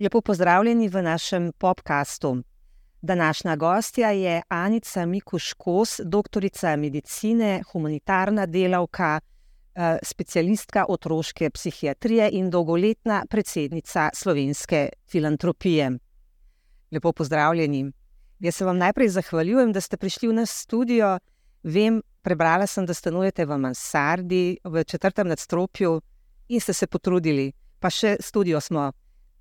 Lepo pozdravljeni v našem podkastu. Današnja gostja je Anica Mikuš-Kos, doktorica medicine, humanitarna delavka, eh, specialistka otroške psihiatrije in dolgoletna predsednica slovenske filantropije. Lepo pozdravljeni. Jaz se vam najprej zahvaljujem, da ste prišli v naš studio. Vem, prebrala sem, da stanujete v Mansardi, v četrtem nadstropju in ste se potrudili. Pa še studio smo,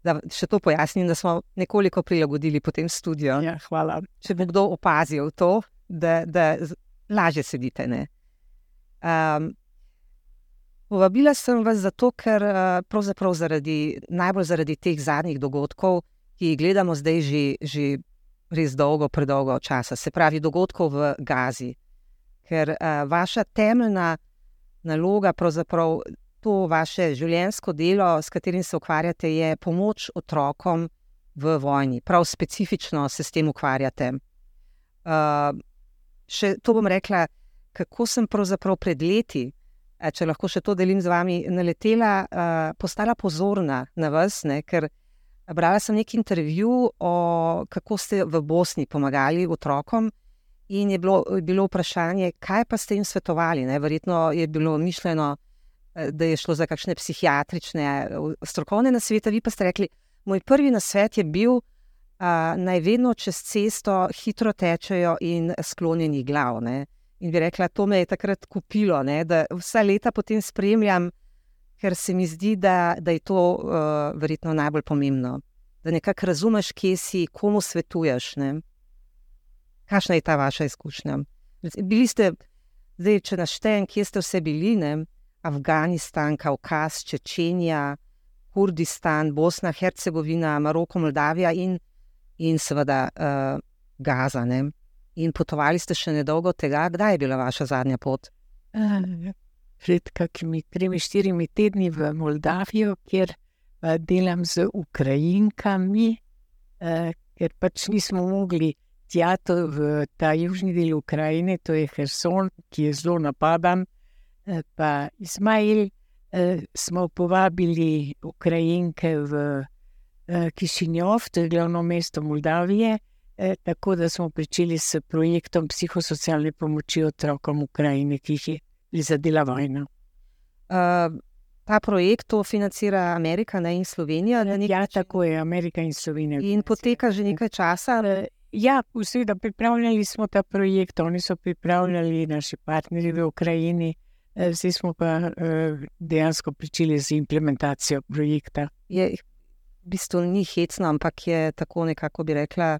da še to pojasnim, da smo nekoliko prilagodili po tem studiu. Ja, hvala. Če bi kdo opazil to, da, da lažje sedite. Um, povabila sem vas zato, ker pravzaprav zaradi, najbolj zaradi teh zadnjih dogodkov, ki jih gledamo zdaj že, že res dolgo, predolgo časa, se pravi dogodkov v Gazi. Ker uh, vaša temeljna naloga, pravzaprav to vaše življenjsko delo, s katerim se ukvarjate, je pomoč otrokom v vojni. Prav specifično se s tem ukvarjate. Uh, še to bom rekla, kako sem pravzaprav pred leti, če lahko še to delim z vami, naletela, uh, postala pozorna na vas, ne, ker brala sem neki intervju o kako ste v Bosni pomagali otrokom. In je bilo, je bilo vprašanje, kaj pa ste jim svetovali? Ne? Verjetno je bilo mišljeno, eh, da je šlo za kakšne psihiatrične, eh, strokovne nasvete. Vi pa ste rekli, moj prvi nasvet je bil, da naj vedno čez cesto hitro tečejo in sklonjeni glav. Ne? In bi rekla, to me je takrat kupilo, ne? da vsa leta potem spremljam, ker se mi zdi, da, da je to uh, verjetno najbolj pomembno. Da nekako razumeš, kje si, komu svetuješ. Ne? Kakšna je ta vaša izkušnja? Bili ste, zdaj, če naštejem, kje ste vse bili, ne? Afganistan, Kaukaz, Čečenija, Kurdistan, Bosna, Hercegovina, Maroko, Moldavija in, in seveda uh, Gaza. Ne? In potovali ste še nedolgo tega, kdaj je bila vaša zadnja pot? Pred kakimi tremi, štirimi tedni v Moldavijo, kjer uh, delam z Ukrajinkami, uh, ker pač nismo mogli tja, to, v ta južni del Ukrajine, to je Herson, ki je zelo napadan. Eh, pa Izmail eh, smo povabili Ukrajinke v eh, Kišinjov, to je glavno mesto Moldavije, tako da smo začeli s projektom psihosocialne pomoči otrokom Ukrajine, ki jih je prizadela vojna. Uh, ta projekt to financira Amerika ne, in Slovenija. Ja, tako je, Amerika in Slovenija. In poteka že nekaj časa. Ja, vsi, da pripravljali smo ta projekt, oni so pripravljali naši partnerji v Ukrajini, eh, vsi smo pa eh, dejansko pričeli z implementacijo projekta. Je, v bistvu ni hecno, ampak je tako nekako bi rekla.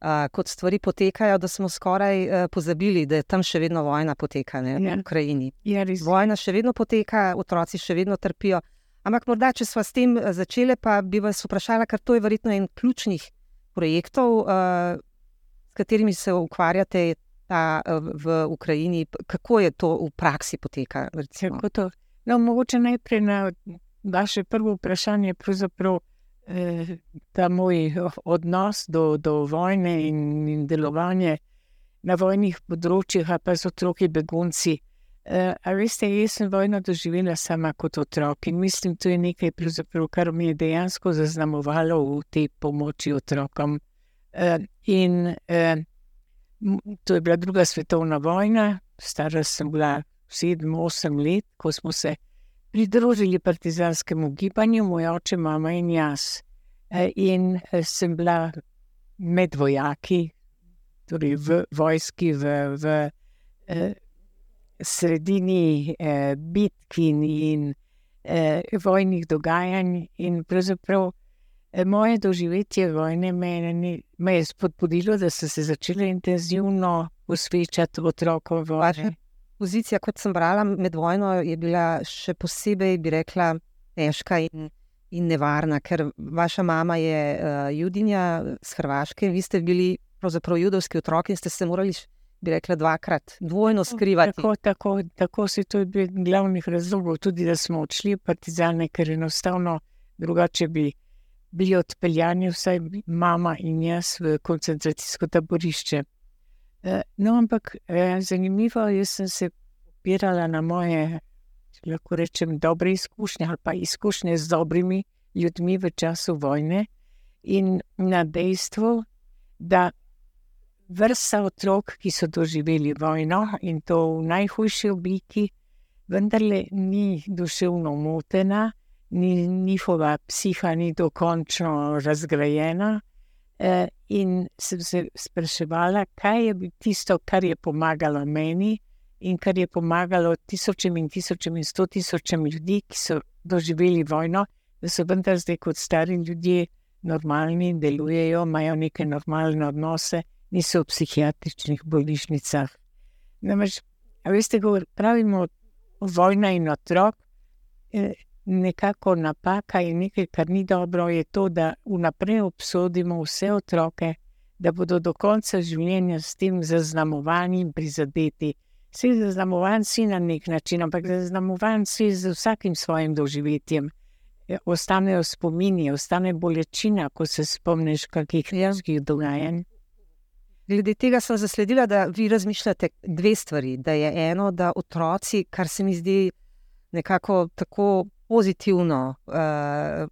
Uh, kot stvari potekajo, da smo skoraj uh, pozabili, da je tam še vedno vojna poteka ne, ja. v Ukrajini. Ja, vojna še vedno poteka, otroci še vedno trpijo. Ampak morda, če smo s tem začeli, pa bi vas vprašala, ker to je verjetno en ključnih projektov, uh, s katerimi se ukvarjate ta, uh, v Ukrajini, kako je to v praksi poteka? No, mogoče najprej na vaše prvo vprašanje, pravzaprav eh, ta moj odnos do, do vojne in, in delovanje na vojnih področjih, pa z otroki begunci. Uh, a veste, jaz sem vojno doživela sama kot otrok in mislim, da je nekaj, kar mi je dejansko zaznamovalo v tej pomoči otrokom. Uh, in uh, to je bila druga svetovna vojna, stara sem bila sedem, osem let, ko smo se pridružili partizanskemu gibanju, moj oče, mama in jaz. Uh, in uh, sem bila med vojaki, torej v vojski, v. v uh, sredini eh, bitk in, eh, vojnih dogajanj. In pravzaprav eh, moje doživetje vojne me, me je spodbudilo, da sem se začela intenzivno posvečati otrokom vojne. Pozicija, kot sem brala med vojno, je bila še posebej, bi rekla, težka in, in nevarna, ker vaša mama je uh, judinja z Hrvaške, vi ste bili pravzaprav judovski otrok in ste se morali bi rekla, dvakrat, dvojno skrivati. Tako, tako, tako se to je bil glavnih razlogov, tudi da smo odšli v Partizane, ker enostavno drugače bi bili odpeljani, vsaj mama in jaz, v koncentracijsko taborišče. Eh, no, ampak eh, zanimivo je, jaz sem se opirala na moje, lahko rečem, dobre izkušnje ali pa izkušnje z dobrimi ljudmi v času vojne in na dejstvo, da vrsta otrok, ki so doživeli vojno in to v najhujši obliki, vendarle ni duševno motena, ni njihova psiha ni dokončno razgrajena. Eh, in sem se spraševala, kaj je tisto, kar je pomagalo meni in kar je pomagalo tisočem in tisočem in sto tisočem ljudi, ki so doživeli vojno, da so vendar zdaj kot stari ljudje normalni, delujejo, imajo neke normalne odnose, niso v psihiatričnih bolnišnicah. Namreč, veste, ko pravimo vojna in otrok, eh, nekako napaka in nekaj, kar ni dobro, je to, da vnaprej obsodimo vse otroke, da bodo do konca življenja s tem zaznamovanjem prizadeti. Vsi zaznamovani si na nek način, ampak zaznamovani si z vsakim svojim doživetjem. Ja, ostanejo spomini, ostane bolečina, ko se spomniš kakih jezikovih dogajanj. Glede tega sem zasledila, da vi razmišljate dve stvari. Da je eno, da otroci, kar se mi zdi nekako tako pozitivno, uh,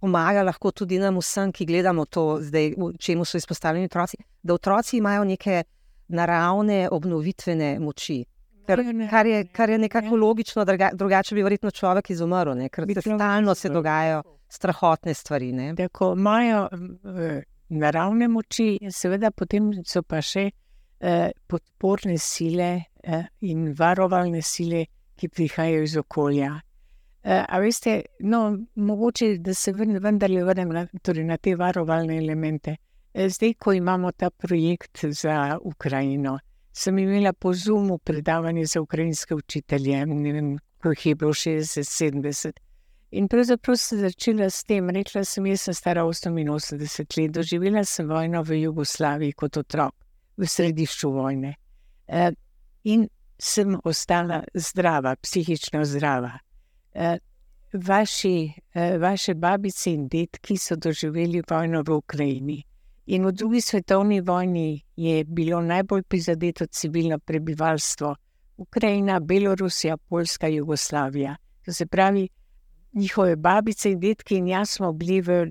pomaga lahko tudi nam vsem, ki gledamo to, zdaj, čemu so izpostavljeni otroci, da otroci imajo neke naravne obnovitvene moči. Kar, kar, je, kar je nekako logično, druga, drugače bi verjetno človek izumrl, ne? ker se stalno se dogajajo strahotne stvari. Tako imajo uh, naravne moči, in seveda potem so pa še uh, podporne sile uh, in varovalne sile, ki prihajajo iz okolja. A veste, no, mogoče da se vendarle vrnem na, torej na te varovalne elemente. Zdaj, ko imamo ta projekt za Ukrajino sem imela po Zoomu predavanje za ukrajinske učitelje, ne vem, koliko jih je bilo 60, 70. In pravzaprav sem začela s tem, rekla sem, jaz sem stara 88 let, doživela sem vojno v Jugoslaviji kot otrok, v središču vojne. E, in sem ostala zdrava, psihično zdrava. E, vaši, e, vaše babice in detki so doživeli vojno v Ukrajini. In v drugi svetovni vojni je bilo najbolj prizadeto civilno prebivalstvo, Ukrajina, Belorusija, Poljska, Jugoslavija. To se pravi, njihove babice in detki in jaz smo bili v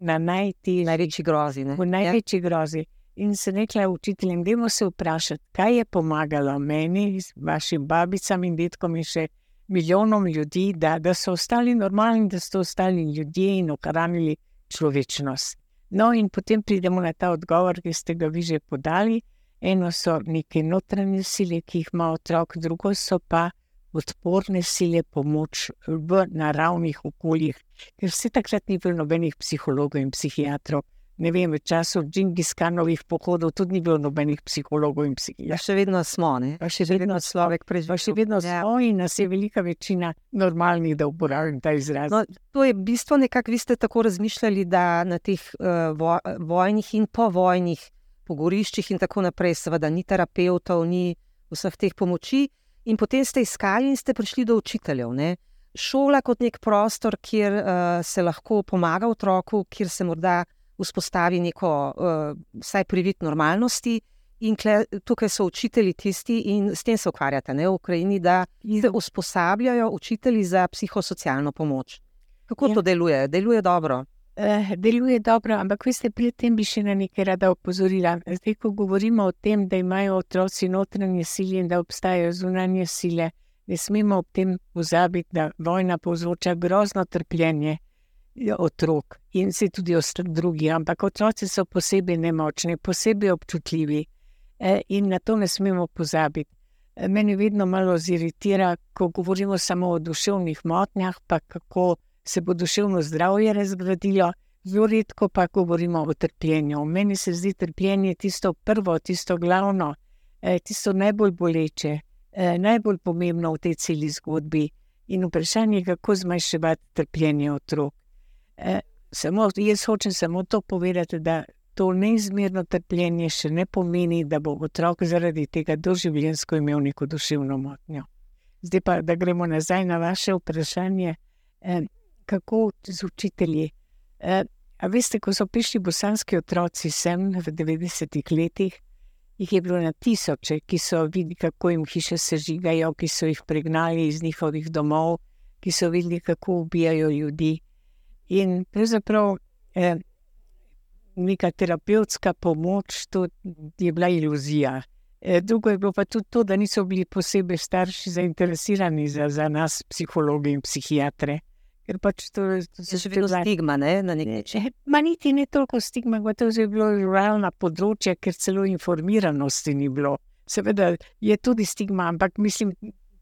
na najti, največji grozi. Ne? V največji ja. grozi. In se rekla učiteljem, da se vprašati, kaj je pomagalo meni, vašim babicam in detkom in še milijonom ljudi, da, da so ostali normalni, da so ostali ljudje in ohranili človečnost. No, in potem pridemo na ta odgovor, ki ste ga vi že podali. Eno so neke notranje sile, ki jih ima otrok, drugo so pa odporne sile, pomoč v naravnih okoljih, ker vse takrat ni bilo nobenih psihologov in psihiatrov ne vem, v času Džingiskanovih pohodov tudi ni bilo nobenih psihologov in psihiatrov. Ja, še vedno smo, ne? Pa še vedno človek preživi. Še vedno ja. smo in nas je velika večina normalnih, da uporabim ta izraz. No, to je bistvo nekako, vi ste tako razmišljali, da na teh uh, vo vojnih in povojnih pogoriščih in tako naprej, seveda ni terapeutov, ni vseh teh pomoči. In potem ste iskali in ste prišli do učiteljev. Ne? Šola kot nek prostor, kjer uh, se lahko pomaga otroku, kjer se morda vzpostavi neko, uh, vsaj privid normalnosti. In kle, tukaj so učitelji tisti, in s tem se ukvarjate ne, v Ukrajini, da jih usposabljajo učitelji za psihosocialno pomoč. Kako ja. to deluje? Deluje dobro. Uh, deluje dobro, ampak veste, pri tem bi še na nekaj rada opozorila. Zdaj, ko govorimo o tem, da imajo otroci notranje sile in da obstajajo zunanje sile, ne smemo ob tem pozabiti, da vojna povzroča grozno trpljenje otrok in se tudi ostali drugi, ampak otroci so posebej nemočni, posebej občutljivi e, in na to ne smemo pozabiti. E, meni vedno malo ziritira, ko govorimo samo o duševnih motnjah, pa kako se bo duševno zdravje razgradilo, zelo redko pa govorimo o trpljenju. Meni se zdi trpljenje tisto prvo, tisto glavno, e, tisto najbolj boleče, najbolj pomembno v tej celi zgodbi. In vprašanje je, kako zmanjševati trpljenje otrok. Eh, samo, jaz hočem samo to povedati, da to neizmerno trpljenje še ne pomeni, da bo otrok zaradi tega doživljenjsko imel neko duševno motnjo. Zdaj pa, da gremo nazaj na vaše vprašanje, eh, kako z učitelji. A veste, ko so prišli bosanski otroci sem v 90-ih letih, jih je bilo na tisoče, ki so videli, kako jim hiše sežigajo, ki so jih pregnali iz njihovih domov, ki so videli, kako ubijajo ljudi. In pravzaprav eh, neka terapevtska pomoč, to je bila iluzija. Eh, drugo je bilo pa tudi to, da niso bili posebej starši zainteresirani za, za nas, psihologe in psihiatre. Ker pač to, to je že vedno stigma, ne? na nek način. Ma niti ne toliko stigma, kot to je bilo realna področja, ker celo informiranosti ni bilo. Seveda je tudi stigma, ampak mislim,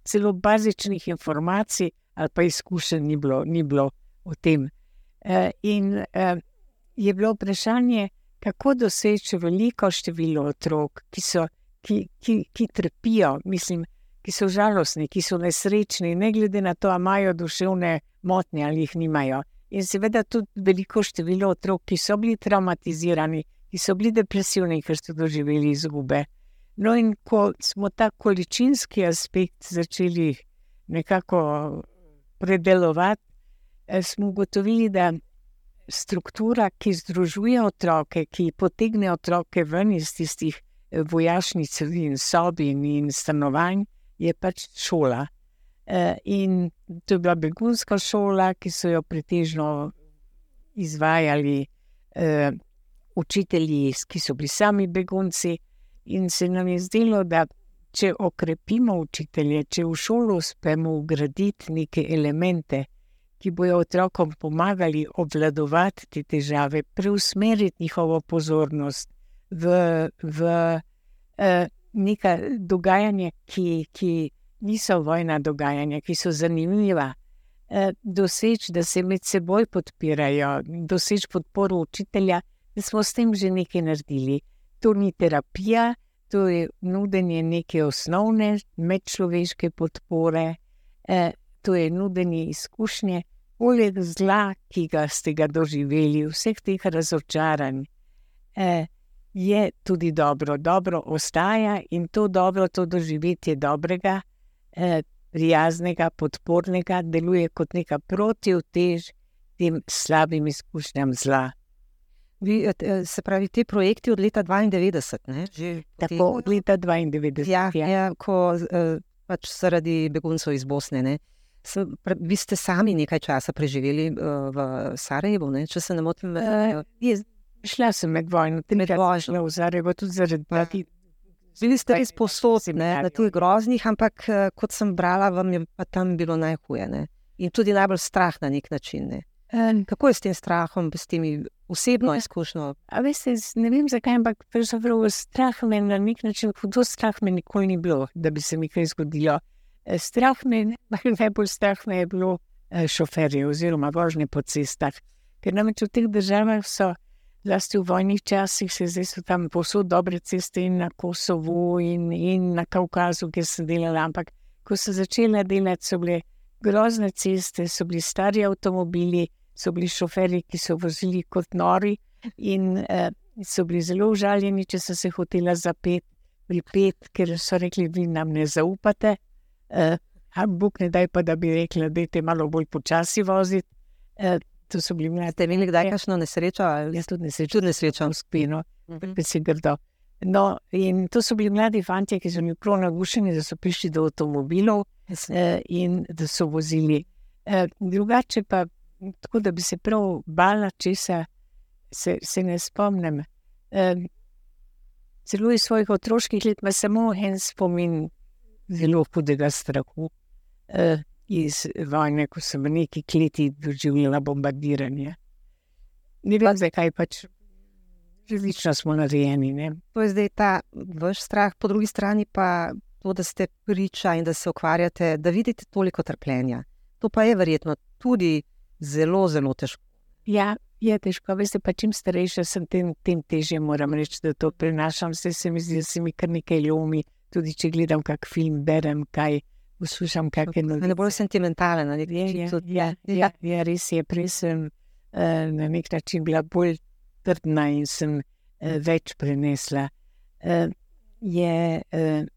celo bazičnih informacij ali pa izkušenj ni bilo, ni bilo o tem. E, in e, je bilo vprašanje, kako doseči veliko število otrok, ki, so, ki, ki, ki trpijo, mislim, ki so žalostni, ki so nesrečni, ne glede na to, ali imajo duševne motnje ali jih nimajo. In seveda tudi veliko število otrok, ki so bili traumatizirani, ki so bili depresivni, ker so doživeli izgube. No, in ko smo ta količinski aspekt začeli nekako predelovati, eh, smo ugotovili, da struktura, ki združuje otroke, ki potegne otroke ven iz tistih eh, vojašnic in sob in stanovanj, je pač šola. Eh, in to je bila begunska šola, ki so jo pretežno izvajali uh, učitelji, ki so bili sami begunci. In se nam je zdelo, da če okrepimo učitelje, če v šolo uspemo ugraditi neke elemente, ki bodo otrokom pomagali obvladovati te težave, preusmeriti njihovo pozornost v, v uh, neka dogajanja, ki, ki niso vojna dogajanja, ki so zanimiva. Uh, doseči, da se med seboj podpirajo, doseči podporo učitelja, da smo s tem že nekaj naredili. To ni terapija, to je nudenje neke osnovne medčloveške podpore, uh, to je nudenje izkušnje, poleg zla, ki ga ste ga doživeli, vseh teh razočaranj, eh, je tudi dobro, dobro ostaja in to dobro, to doživetje dobrega, eh, prijaznega, podpornega, deluje kot neka protivtež tem slabim izkušnjam zla. Vi, eh, se pravi, ti projekti od leta 92, tako od leta 92. Ja, ja. Ja, ko eh, pač zaradi beguncev iz Bosne. Ne? Vi ste sami nekaj časa preživeli uh, v Sarajevu, ne? če se ne motim. Uh, šla sem med vojno, tudi med vojno v Sarajevo, tudi zaradi tega. Bili ste res posodni na teh groznih, ampak uh, kot sem brala, vam je pa tam bilo najhuje. Ne? In tudi najbolj strah na nek način. Ne? Um, Kako je s tem strahom, s temi osebno ja. izkušnjo? Veste, ne vem zakaj, ampak strah me na nek način, hudo strah me nikoli ni bilo, da bi se mi kaj zgodilo. Eh, strah me, najbolj strah me je bilo eh, šoferje oziroma vožnje po cestah. Ker namreč v teh državah so, zlasti v vojnih časih, se zdaj so tam posod dobre ceste in na Kosovu in, in na Kaukazu, kjer sem delala. Ampak ko so začela delati, so bile grozne ceste, so bili stari avtomobili, so bili šoferji, ki so vozili kot nori in eh, so bili zelo užaljeni, če so se hotela zapeti. Pripet, ker so rekli, vi nam ne zaupate, Uh, Bog ne daj pa, da bi rekli, da je malo bolj počasi voziti. Uh, to so bili mladi. Ste imeli kdaj kakšno nesrečo? Jaz tudi nesrečo, tudi nesrečo v spino, uh -huh. da si grdo. No, in to so bili mladi fanti, ki so bili prav nagušeni, da so prišli do avtomobilov uh, in da so vozili. Uh, drugače pa, tako da bi se prav bala česa, se, se ne spomnim. Uh, celo iz svojih otroških let ima samo en spomin, zelo hudega strahu uh, iz vojne, ko sem v neki kleti doživljala bombardiranje. Ne vem, zakaj pač. Različno smo narejeni. Ne? To je zdaj ta vaš strah, po drugi strani pa to, da ste priča in da se ukvarjate, da vidite toliko trpljenja. To pa je verjetno tudi zelo, zelo težko. Ja, je težko. Veste, pa čim starejša sem, tem, tem težje moram reči, da to prenašam. Vse se mi zdi, da se mi kar nekaj lomi tudi če gledam kak film, berem kaj. Poslušam, kako je noč. Ne bolj sentimentalen, ali je to res? Ja, ja, ja, res je. Prej sem uh, na nek način bila bolj trdna in sem uh, več prenesla. Uh, je, uh,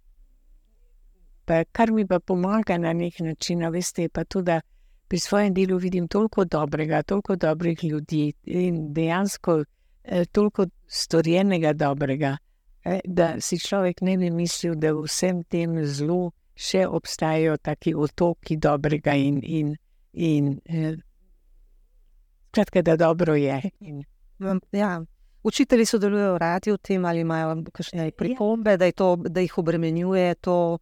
pa, kar mi pa pomaga na nek način, veste, je pa tudi, da pri svojem delu vidim toliko dobrega, toliko dobrih ljudi in dejansko uh, toliko storjenega dobrega eh, da si človek ne bi mislil, da v vsem tem zlu še obstajajo taki otoki dobrega in, in, in eh, skratka, da dobro je. In, Ja. Učitelji sodelujejo radi v tem, ali imajo kakšne pripombe, da, je to, da jih obremenjuje to.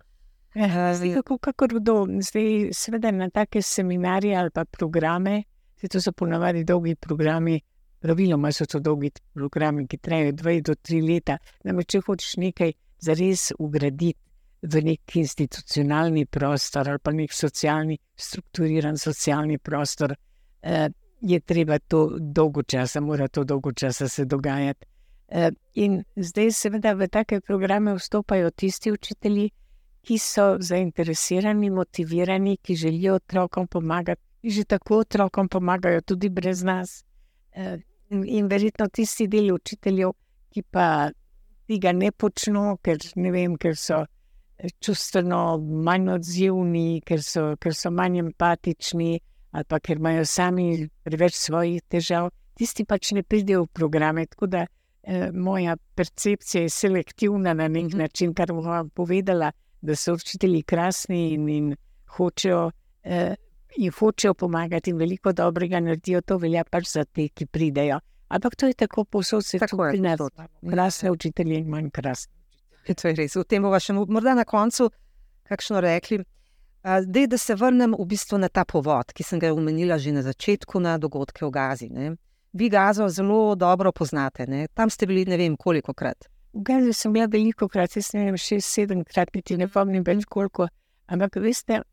eh, zdaj, kako, kakor kdo, zdaj, seveda na take seminarje ali pa programe, se to so ponavadi dolgi programi, praviloma so to dolgi programi, ki trajajo dve do tri leta. Namreč, če hočeš nekaj zares ugraditi v nek institucionalni prostor ali pa nek socialni, strukturiran socialni prostor, eh, je treba to dolgo časa, mora to dolgo časa se dogajati. Eh, In zdaj, seveda, v take programe vstopajo tisti učitelji, ki so zainteresirani, motivirani, ki želijo otrokom pomagati, že tako otrokom pomagajo, tudi brez nas. Eh, In, verjetno tisti del učiteljev, ki pa tega ne počnejo, ker, vem, ker so čustveno manj odzivni, ker so, ker so manj empatični, ali pa ker imajo sami preveč svojih težav, tisti pač ne pridejo v programe. Tako da eh, moja percepcija je selektivna na nek način, kar bom vam povedala, da so učitelji krasni in, in hočejo. Eh, In hočejo pomagati, in veliko dobrega naredijo, to velja pač za te, ki pridejo. Ampak to je tako, povsod se Tako je, pri nas. povsod. Krasne učitelje in manj krasne. To je res. O tem bomo še mo- morda na koncu kakšno rekli. Zdaj, da se vrnem v bistvu na ta povod, ki sem ga omenila že na začetku, na dogodke v Gazi. Ne. Vi Gazo zelo dobro poznate, ne. tam ste bili ne vem koliko krat. V Gazi sem bila veliko krat, jaz ne vem, šest, sedem krat, niti ne pomnim več koliko. Ampak veste,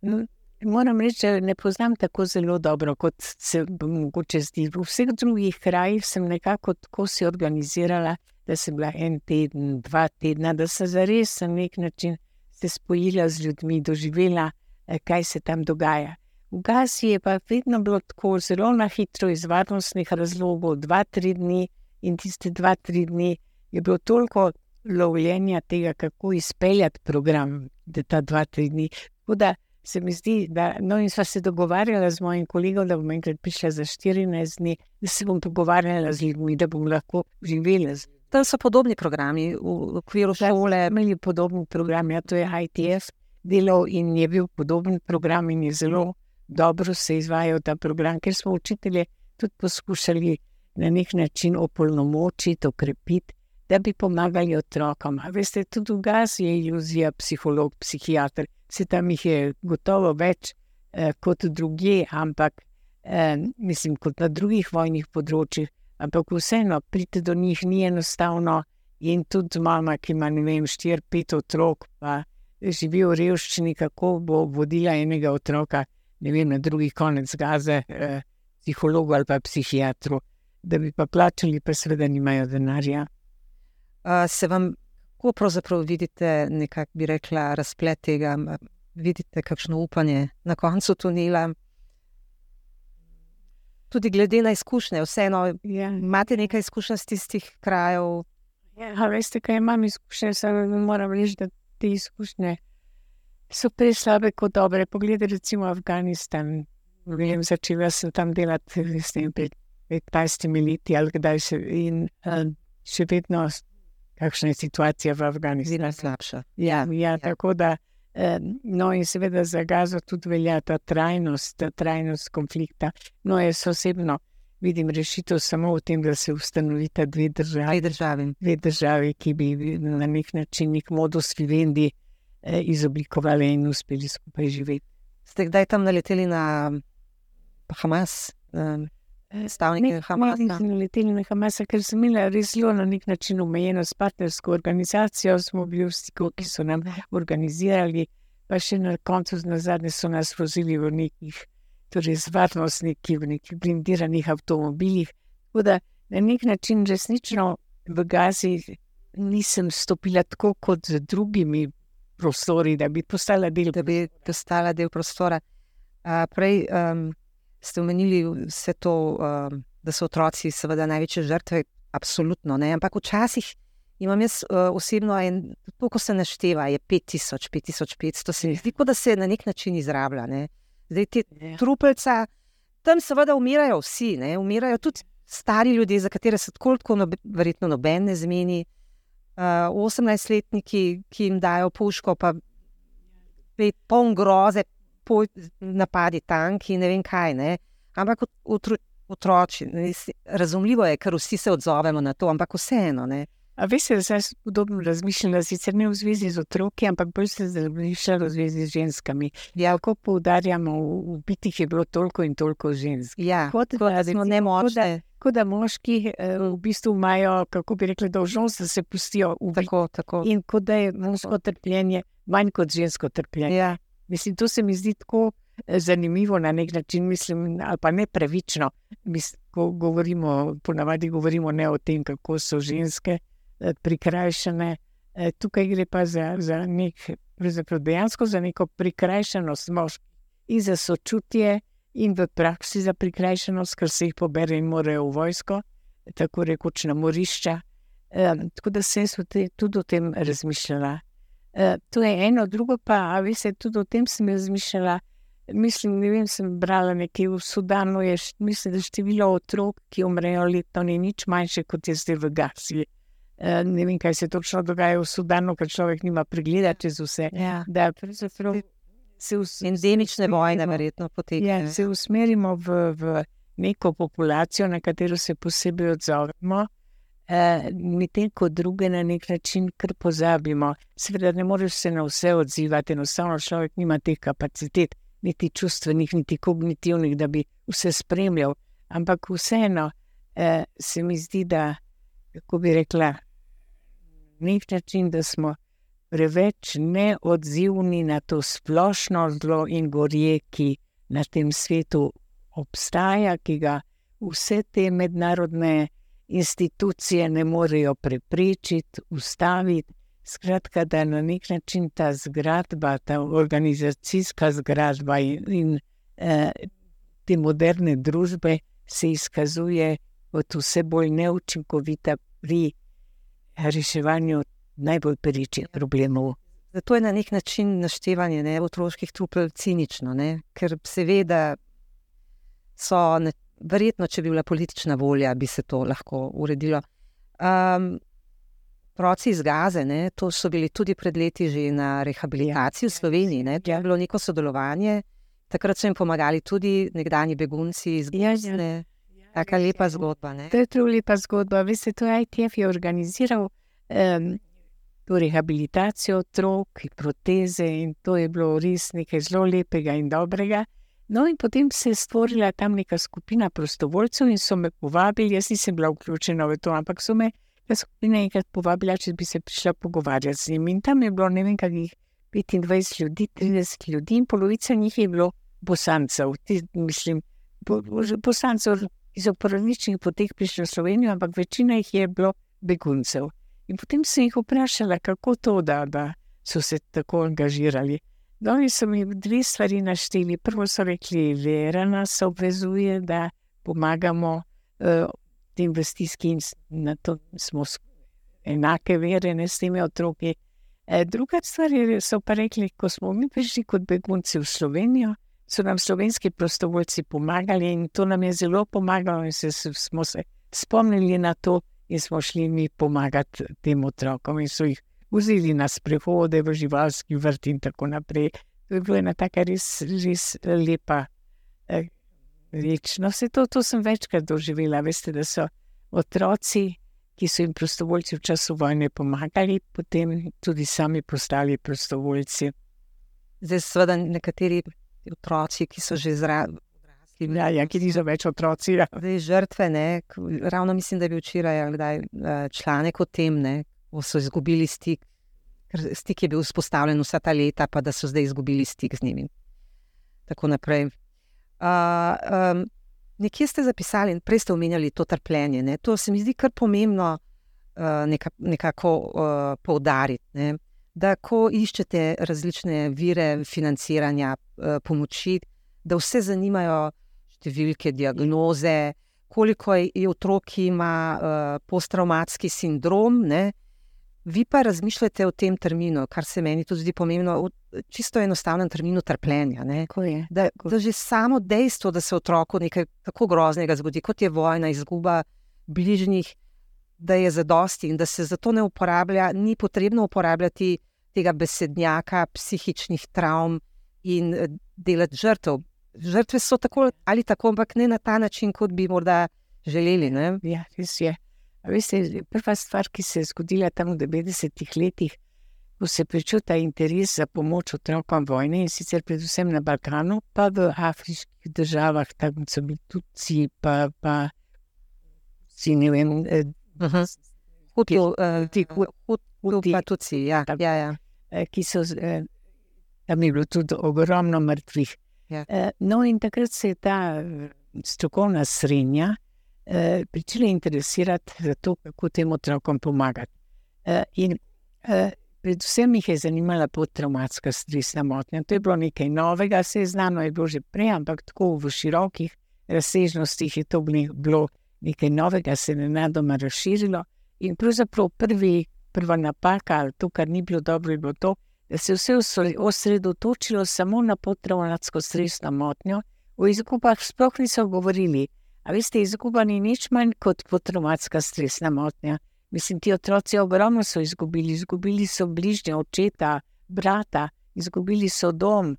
moram reči, da ne poznam tako zelo dobro, kot se b- mogoče zdi. V vseh drugih krajih sem nekako tako si organizirala, da sem bila en teden, dva tedna, da sem zares na nek način se spojila z ljudmi, doživela, eh, kaj se tam dogaja. V Gazi je pa vedno bilo tako zelo na hitro, iz varnostnih razlogov, dva, tri dni in tiste dva, tri dni je bilo toliko lovljenja tega, kako izpeljati program, da ta dva, tri dni. Tako da se mi zdi, da, no, in sva se dogovarjala z mojim kolegom, da bom enkrat prišla za 14 dni, da se bom pogovarjala z ljudmi, da bom lahko živela z Tam so podobni programi v okviru šole. imeli podoben program, ja, to je ITF delal in je bil podoben program in je zelo dobro se izvajal ta program, ker smo učitelje tudi poskušali na nek način opolnomočiti, okrepiti, da bi pomagali otrokom. A veste, tudi v Gazi je iluzija psiholog, psihiater, se tam jih je gotovo več eh, kot drugje, ampak eh, mislim, kot na drugih vojnih področjih, ampak vseeno priti do njih ni enostavno. In tudi mama, ki ima, ne vem, štiri, pet otrok, pa živi v revščini, kako bo vodila enega otroka, ne vem, na drugi konec gaze, eh, psihologu ali pa psihiatru, da bi pa plačali, pa seveda nimajo denarja. A, Se vam, kako pravzaprav vidite, nekako bi rekla, razplet tega, vidite kakšno upanje na koncu tunela? Tudi glede na izkušnje, vseeno Ja. imate nekaj izkušenj iz tistih krajev. Ja, veste, kaj imam izkušnje, samo moram reči, da te izkušnje so prej slabe kot dobre. Poglejte, recimo Afganistan. Vem, začela sem tam delati s tem pred 15 leti ali kdaj še in uh, še vedno, kakšna je situacija v Afganistanu. Zelo slabša. Ja, ja, tako da. No, in seveda za gazo tudi velja ta trajnost, ta trajnost konflikta. No, jaz osebno vidim rešitev samo v tem, da se ustanovita dve državi Kaj državi? dve državi, ki bi na nek način nek modus vivendi eh, izoblikovali in uspeli skupaj živeti. Ste kdaj tam naleteli na Hamas, um, Ne, Hamasa? nisem naleteli na Hamasa, ker sem imela res zelo na nek način omejeno s partnersko organizacijo, smo bili v stiku, ki so nam organizirali, pa še na koncu, na zadnje so nas vozili v nekih, torej z varnostniki, v nekih blindiranih avtomobilih. Tako da na nek način resnično v Gazi nisem stopila tako kot z drugimi prostori, da bi postala del da bi postala del prostora. A, prej um, ste omenili vse to, um, da so otroci seveda največje žrtve, absolutno ne. Ampak včasih imam jaz uh, osebno en, to, ko se našteva, je 5000, 5500, se mi zdi, kot da se na nek način izrablja. Ne. Zdaj ti Ja. trupelca, tam seveda umirajo vsi, ne. umirajo tudi stari ljudje, za katere se tako, tako nobe, verjetno noben ne zmeni. uh, 18-letniki, ki jim dajo puško, pa pet poln groze, napadi tanki, ne vem kaj. Ne? Ampak otro, otroci, ne, razumljivo je, ker vsi se odzovemo na to, ampak vseeno. Ne? A veste, da sem podobno razmišljala, sicer ne v zvezi z otroki, ampak bolj se razmišljala v zvezi z ženskami. Ja, ko poudarjamo, v, bitih je bilo toliko in toliko žensk. Ja, kot da smo nemočni. Kot da moški eh, v bistvu imajo, kako bi rekli, dolžnost, da se pustijo v tako, tako. In kot da je moško trpljenje manj kot žensko trpljenje. Ja. Mislim, to se mi zdi tako eh, zanimivo na nek način, mislim, ali pa ne pravično. Mislim, ko govorimo, ponavadi govorimo ne o tem, kako so ženske eh, prikrajšane. Eh, tukaj gre pa za, za nek, dejansko za neko prikrajšanost moških in za sočutje, in v praksi za prikrajšanost, ker se jih pobere in morajo v vojsko, tako rekoč na morišča. Tako da sem tudi o tem razmišljala. Eh, to je eno, drugo pa, se tudi o tem sem razmišljala. Mislim, ne vem, sem brala nekaj v Sudanu, je, mislim, da število otrok, ki umrejo letno, ni nič manjše kot je zdaj v Gazi. Uh, ne vem, kaj se točno dogaja v Sudanu, ker človek nima pregleda čez vse. Ja. Da, pravzaprav se vse. Endemične vojne, verjetno, potekajo. Ja, se usmerimo v, v neko populacijo, na katero se posebej odzovemo. Eh, medtem ko druge na nek način kar pozabimo. Seveda, ne moreš se na vse odzivati, enostavno človek nima teh kapacitet, niti čustvenih, niti kognitivnih, da bi vse spremljal. Ampak vseeno eh, se mi zdi, da, kako bi rekla, nek način, da smo preveč neodzivni na to splošno zlo in gorje, ki na tem svetu obstaja, ki ga vse te mednarodne institucije ne morejo preprečiti, ustaviti. Skratka, da na nek način ta zgradba, ta organizacijska zgradba in, in eh, te moderne družbe se izkazuje kot vse bolj neučinkovita pri reševanju najbolj perečih problemov. Zato je na nek način naštevanje ne, otroških trupel cinično, ne? ker se ve, da so ne, verjetno, če bi bila politična volja, bi se to lahko uredilo. Um, Proci iz Gaze, ne, to so bili tudi pred leti že na rehabilitaciji v Sloveniji. Ne, to je bilo neko sodelovanje. Takrat so jim pomagali tudi nekdani begunci iz Gaze. Taka lepa zgodba. Ne. To je zelo lepa zgodba. Veste, to je ITF je organiziral um, to rehabilitacijo otrok, proteze in to je bilo res nekaj zelo lepega in dobrega. No, in potem se je stvorila tam neka skupina prostovoljcev in so me povabili. Jaz nisem bila vključena v to, ampak so me ta skupina enkrat povabila, če bi se prišla pogovarjati z njimi. In tam je bilo ne vem, kakih 25 ljudi, 30 ljudi, in polovica njih je bilo bosancev. Ti, mislim, bo, bo, bosancev, po različnih poteh prišli v Slovenijo, ampak večina jih je bilo beguncev. In potem sem jih vprašala, kako to, da, da so se tako angažirali. Oni so mi dve stvari našteli. Prvo so rekli, vera nas obvezuje, da pomagamo uh, tem vrstiski in na to smo enake vere, ne s temi otroki. E, druga stvar je, so pa rekli, ko smo mi prišli kot begunci v Slovenijo, so nam slovenski prostovoljci pomagali in to nam je zelo pomagalo in se, smo se spomnili na to in smo šli mi pomagati tem otrokom in so jih vzeli na sprehode v živalski vrt in tako naprej. To je bila ena taka res, res lepa eh, reč. No, vse to, to sem večkrat doživela. Veste, da so otroci, ki so jim prostovoljci v času vojne pomagali, potem tudi sami postali prostovoljci. Zdaj, seveda, nekateri otroci, ki so že zraven. Ja, ja, ki niso več otroci. Ja. Zdaj, žrtve, ne, ravno mislim, da je bil včeraj eh, članek o tem, ne, so izgubili stik, ker stik je bil vzpostavljen vsa ta leta, pa da so zdaj izgubili stik z njimi. Tako naprej. Uh, um, nekje ste zapisali, in prej ste omenjali to trpljenje. Ne? To se mi zdi kar pomembno uh, neka, nekako uh, poudariti. Ne? Da, ko iščete različne vire financiranja, uh, pomoči, da vse zanimajo številke, diagnoze, koliko je otrok, ki ima uh, posttraumatski sindrom. Ne? Vi pa razmišljate o tem terminu, kar se meni tudi zdi pomembno, v čisto enostavnem terminu trpljenja. Da, da že samo dejstvo, da se otroku nekaj tako groznega zgodi, kot je vojna, izguba bližnjih, da je zadosti in da se zato ne uporablja, ni potrebno uporabljati tega besednjaka, psihičnih travm in delati žrtev. Žrtve so tako ali tako, ampak ne na ta način, kot bi morda želeli. Ne? Ja, res je. Veste, prva stvar, ki se je zgodila tam v 90-ih letih, ko se pričuta interes za pomoč otrokom vojne in sicer predvsem na Balkanu, pa v afriških državah, tam so bili tudi, pa, pa si ne vem, eh, Huti, huti, pa tudi. Ja, ja, ja. Eh, ki so eh, tam je bilo tudi ogromno mrtvih. Ja. No, in takrat se je ta strokovna srednja začela interesirati za to, kako tem otrokom pomagati. In predvsem jih je zanimala podtraumatska stresna motnja. To je bilo nekaj novega, se je znano, je bilo že prej, ampak tako v širokih razsežnostih je to bilo nekaj novega, se je nenadoma razširilo. In pravzaprav prvi, prva napaka, ali to, kar ni bilo dobro, je bilo to, da se je vse osredotočilo samo na podtraumatsko stresno motnjo. V izgubah sploh niso govorili. A veste, izguba ni nič manj kot podtraumatska stresna motnja. Mislim, ti otroci ogromno so izgubili, izgubili so bližnje očeta, brata, izgubili so dom.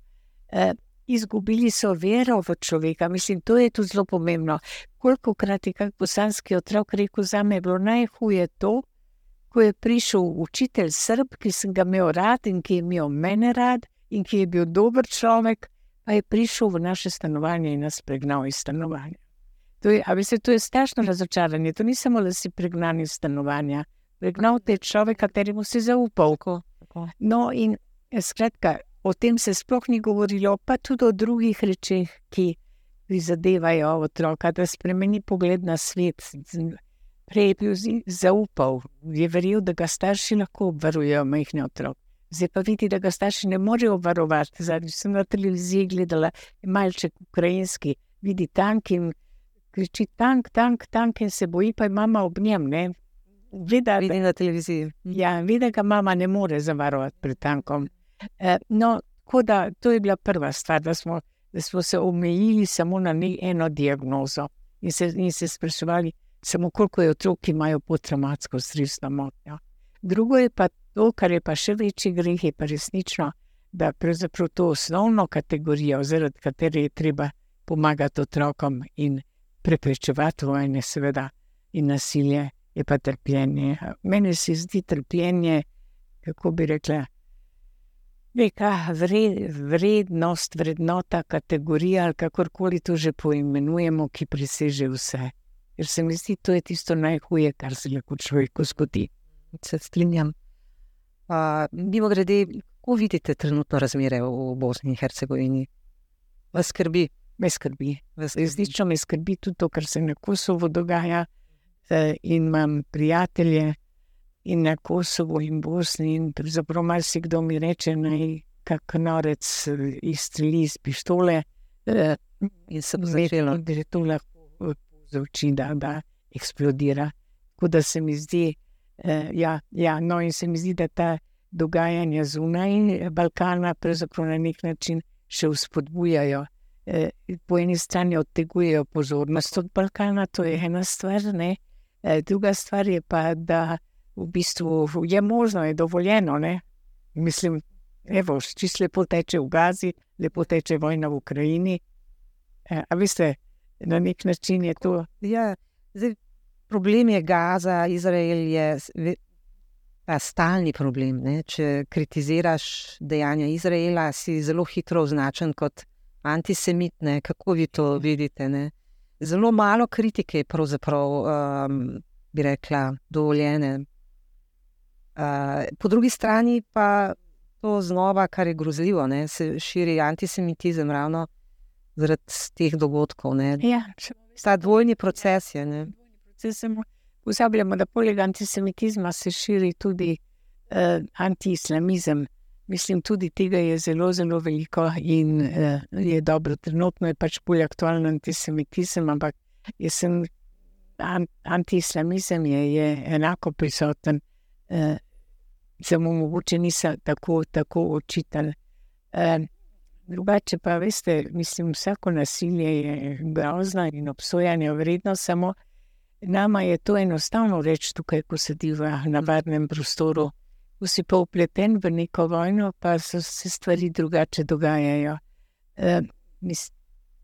Eh, izgubili so vero v človeka. Mislim, to je tu zelo pomembno. Koliko krat je kak bosanski otrok rekel, za me je bilo najhuje to, ko je prišel učitelj Srb, ki sem ga imel rad in ki je imel mene rad in ki je bil dober človek, pa je prišel v naše stanovanje in nas pregnal iz stanovanja. To je, veste, to je strašno razočaranje. To ni samo, da si pregnan iz stanovanja. Pregnal te človek, kateremu si zaupal. No, in skratka, o tem se sploh ni govorilo, pa tudi o drugih rečeh, ki prizadevajo otroka, da spremeni pogled na svet. Prej je bil zaupal, je verjel, da ga starši lahko obvarujejo, majhne otroke. Zdaj pa vidi, da ga starši ne morejo obvarovati. Zadnjič sem na televiziji gledala, malček ukrajinski, vidi tank in kriči tank, tank, tank in se boji, pa je mama ob njem. Vidi, vidi na televiziji. Ja, vidi, da mama ne more zavarovati pred tankom. Eh, no, da, to je bila prva stvar, da smo, da smo se omejili samo na eno diagnozo in se, in se spraševali, samo koliko je otrok, ki imajo potraumatsko stresno motnjo. Drugo je pa to, kar je pa še večji greh, je pa resnično, da pravzaprav to osnovno kategorijo, zaradi katere je treba pomagati otrokom in preprečevati vojne, seveda, in nasilje, je pa trpljenje. Meni se zdi trpljenje, kako bi rekla, neka vred, vrednost, vrednota, kategorija ali kakorkoli to že poimenujemo, ki preseže vse. Ker se mi zdi, to je tisto najhuje, kar se lahko človeku zgodi. Se strinjam. Mimo uh, grede, kako vidite trenutno razmere v Bosni in Hercegovini? Vas skrbi? Me skrbi. Resnično me skrbi tudi to, kar se na Kosovo dogaja. E, in imam prijatelje, in na Kosovo in Bosni. In pravzaprav marsikdo mi reče, da je kak norec eh, izstreli iz pištole. Eh, in sem začela, da je to lahko povzroči, da, da eksplodira. Tako da se mi zdi, ja, ja, no, in se mi zdi, da ta dogajanja zunaj Balkana pravzaprav na nek način še vzpodbujajo. Eh, po eni strani odtegujejo pozornost od Balkana, to je ena stvar, ne? Eh, druga stvar je pa, da v bistvu je možno, je dovoljeno. Ne? Mislim, evo, čisto lepo teče v Gazi, lepo teče vojna v Ukrajini. E, a veste, na nek način je to. Ja, zdaj, problem je Gaza, Izrael je ta stalni problem. Ne? Če kritiziraš dejanja Izraela, si zelo hitro označen kot antisemit. Ne? Kako vi to vidite? Ne? Zelo malo kritike je pravzaprav, um, bi rekla, dovoljene po drugi strani pa to znova, kar je grozljivo, ne, se širi antisemitizem ravno zaradi teh dogodkov. Ja, Ta dvojni proces je. Pozabljamo, da poleg antisemitizma se širi tudi uh, antiislamizem. Mislim, tudi tega je zelo, zelo veliko in uh, je dobro. Trenutno je pač bolj aktualen antisemitizem, ampak sem, an, antiislamizem je, je enako prisoten. Uh, samo mogoče niso tako, tako očitali. E, drugače pa, veste, mislim, vsako nasilje je grozno in obsojanje vredno, samo nama je to enostavno reči tukaj, ko sediva na varnem prostoru. Ko si pa upleten v neko vojno, pa se stvari drugače dogajajo. E,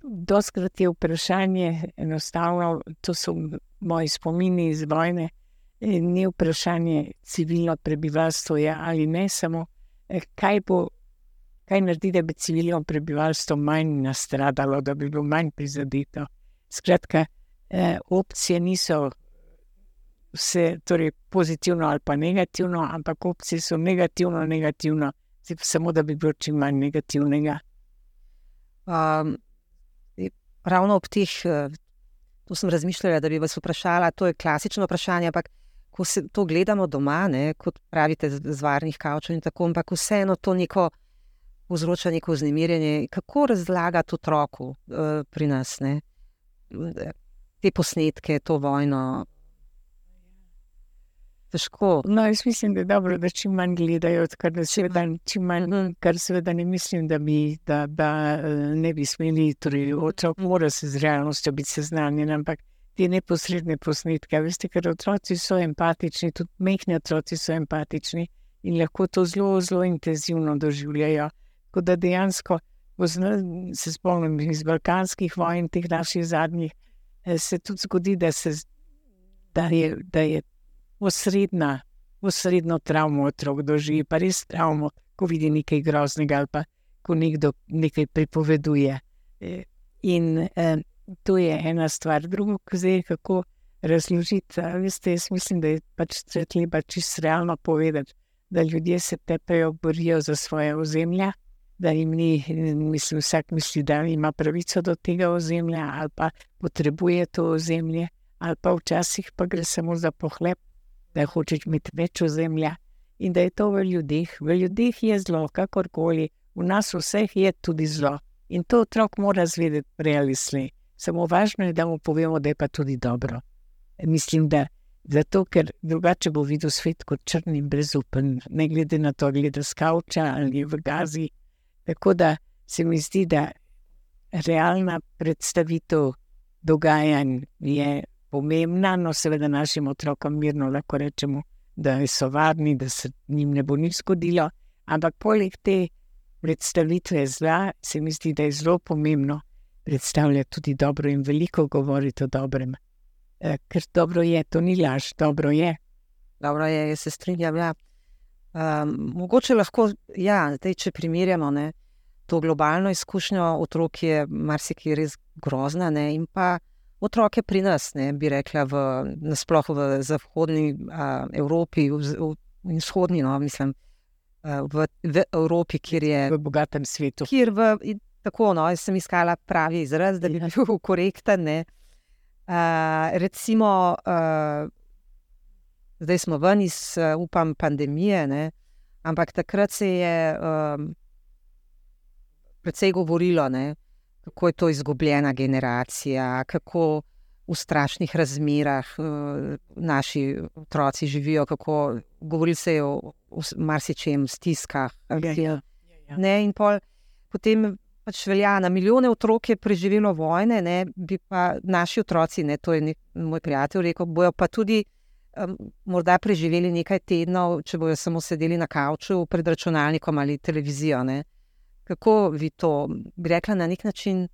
Doskrat je vprašanje enostavno, to so moji spomini iz vojne. E, ni vprašanje civilno prebivalstvo, ja, ali ne samo, e, kaj bo, kaj naredi, da bi civilno prebivalstvo manj nastradalo, da bi bilo manj prizadito. Skratka, eh, opcije niso vse, torej pozitivno ali pa negativno, ampak opcije so negativno, negativno, samo da bi bilo čim manj negativnega. Um, ravno ob teh, eh, to sem razmišljala, da bi vas vprašala, to je klasično vprašanje, ampak ko se to gledamo doma, ne, kot pravite, z varnih kavčev in tako, ampak vseeno to neko povzroča neko vznemirjenje. Kako razlagati otroku uh, pri nas ne? te posnetke, to vojno? Težko. No, jaz mislim, da je dobro, da čim manj gledajo, kar, seveda, manj, mhm. kar seveda ne mislim, da, bi, da, da eh, ne bi smeli. Torej, otrok mora se z realnostjo biti seznanjen, ampak te neposredne posnetke, veste, ker otroci so empatični, tudi mehni otroci so empatični in lahko to zelo, zelo intenzivno doživljajo. Tako da dejansko, se spomnim iz balkanskih vojn, teh naših zadnjih, eh, se tudi zgodi, da, se, da je, da je osrednja, osrednjo travmo otrok doživi, pa res travmo, ko vidi nekaj groznega ali pa ko nekdo nekaj pripoveduje. Eh, in eh, to je ena stvar, drugo, zdaj, kako razložiti. Veste, jaz mislim, da je pač treba čisto realno povedati, da ljudje se tepejo, borijo za svoje ozemlje da jim ni, mislim, vsak misli, da ima pravico do tega ozemlja ali pa potrebuje to ozemlje, ali pa včasih pa gre samo za pohlep, da hočeš imeti več ozemlja in da je to v ljudeh. V ljudeh je zlo, kakorkoli, v nas vseh je tudi zlo in to otrok mora zvedeti prej ali slej. Samo važno je, da mu povemo, da je pa tudi dobro. Mislim, da zato, ker drugače bo videl svet kot črn in brezupen, ne glede na to, ali je skavča ali je v gazi. Tako da se mi zdi, da realna predstavitev dogajanj je pomembna, no, seveda našim otrokom mirno lahko rečemo, da so varni, da se jim ne bo nič zgodilo. Ampak poleg te predstavitve zla, se mi zdi, da je zelo pomembno predstavljati tudi dobro in veliko govoriti o dobrem. E, ker dobro je, to ni laž, dobro je. Dobro je, jaz se strinjam. Ja. Um, mogoče lahko, ja, zdaj, če primerjamo ne, to globalno izkušnjo, otrok je marsikaj res grozna, ne, in pa otroke pri nas, ne, bi rekla, v, nasploh v zahodni uh, Evropi, v, v, v vzhodni, no, mislim, uh, v, v Evropi, kjer je. V bogatem svetu. Kjer v, tako, no, jaz sem iskala pravi izraz, da bi ja. bil korekten. Ne, uh, recimo. Uh, zdaj smo ven iz, upam, pandemije, ne? ampak takrat se je um, predvsej govorilo, ne? Kako je to izgubljena generacija, kako v strašnih razmerah uh, naši otroci živijo, kako govorili se o, marsičem, stiskah. Ja, ja, ja. Ne, in pol, potem. Pač velja, na milijone otrok je preživelo vojne, ne, bi pa naši otroci, ne, to je nek, moj prijatelj rekel, bojo pa tudi um, morda preživeli nekaj tednov, če bojo samo sedeli na kavču pred računalnikom ali televizijo. Ne? Kako vi to, bi rekla, na nek način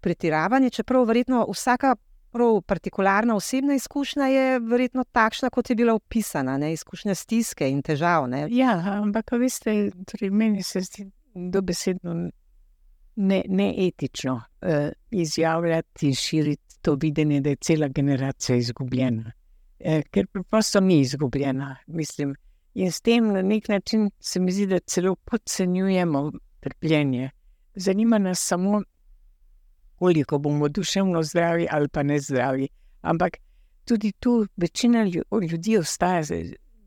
pretiravanje, čeprav verjetno vsaka prav partikularna osebna izkušnja je verjetno takšna, kot je bila opisana, ne? izkušnja stiske in težav. Ne? Ja, ampak veste, torej meni se zdi dobesedno. Neetično ne uh, izjavljati in širiti to videnje, da je cela generacija izgubljena. Eh, ker preprosto ni izgubljena. Mislim. In s tem na nek način se mi zdi, da celo podcenjujemo trpljenje. Zanima nas samo, koliko bomo duševno zdravi ali pa ne zdravi. Ampak tudi tu večina ljudi ostaja,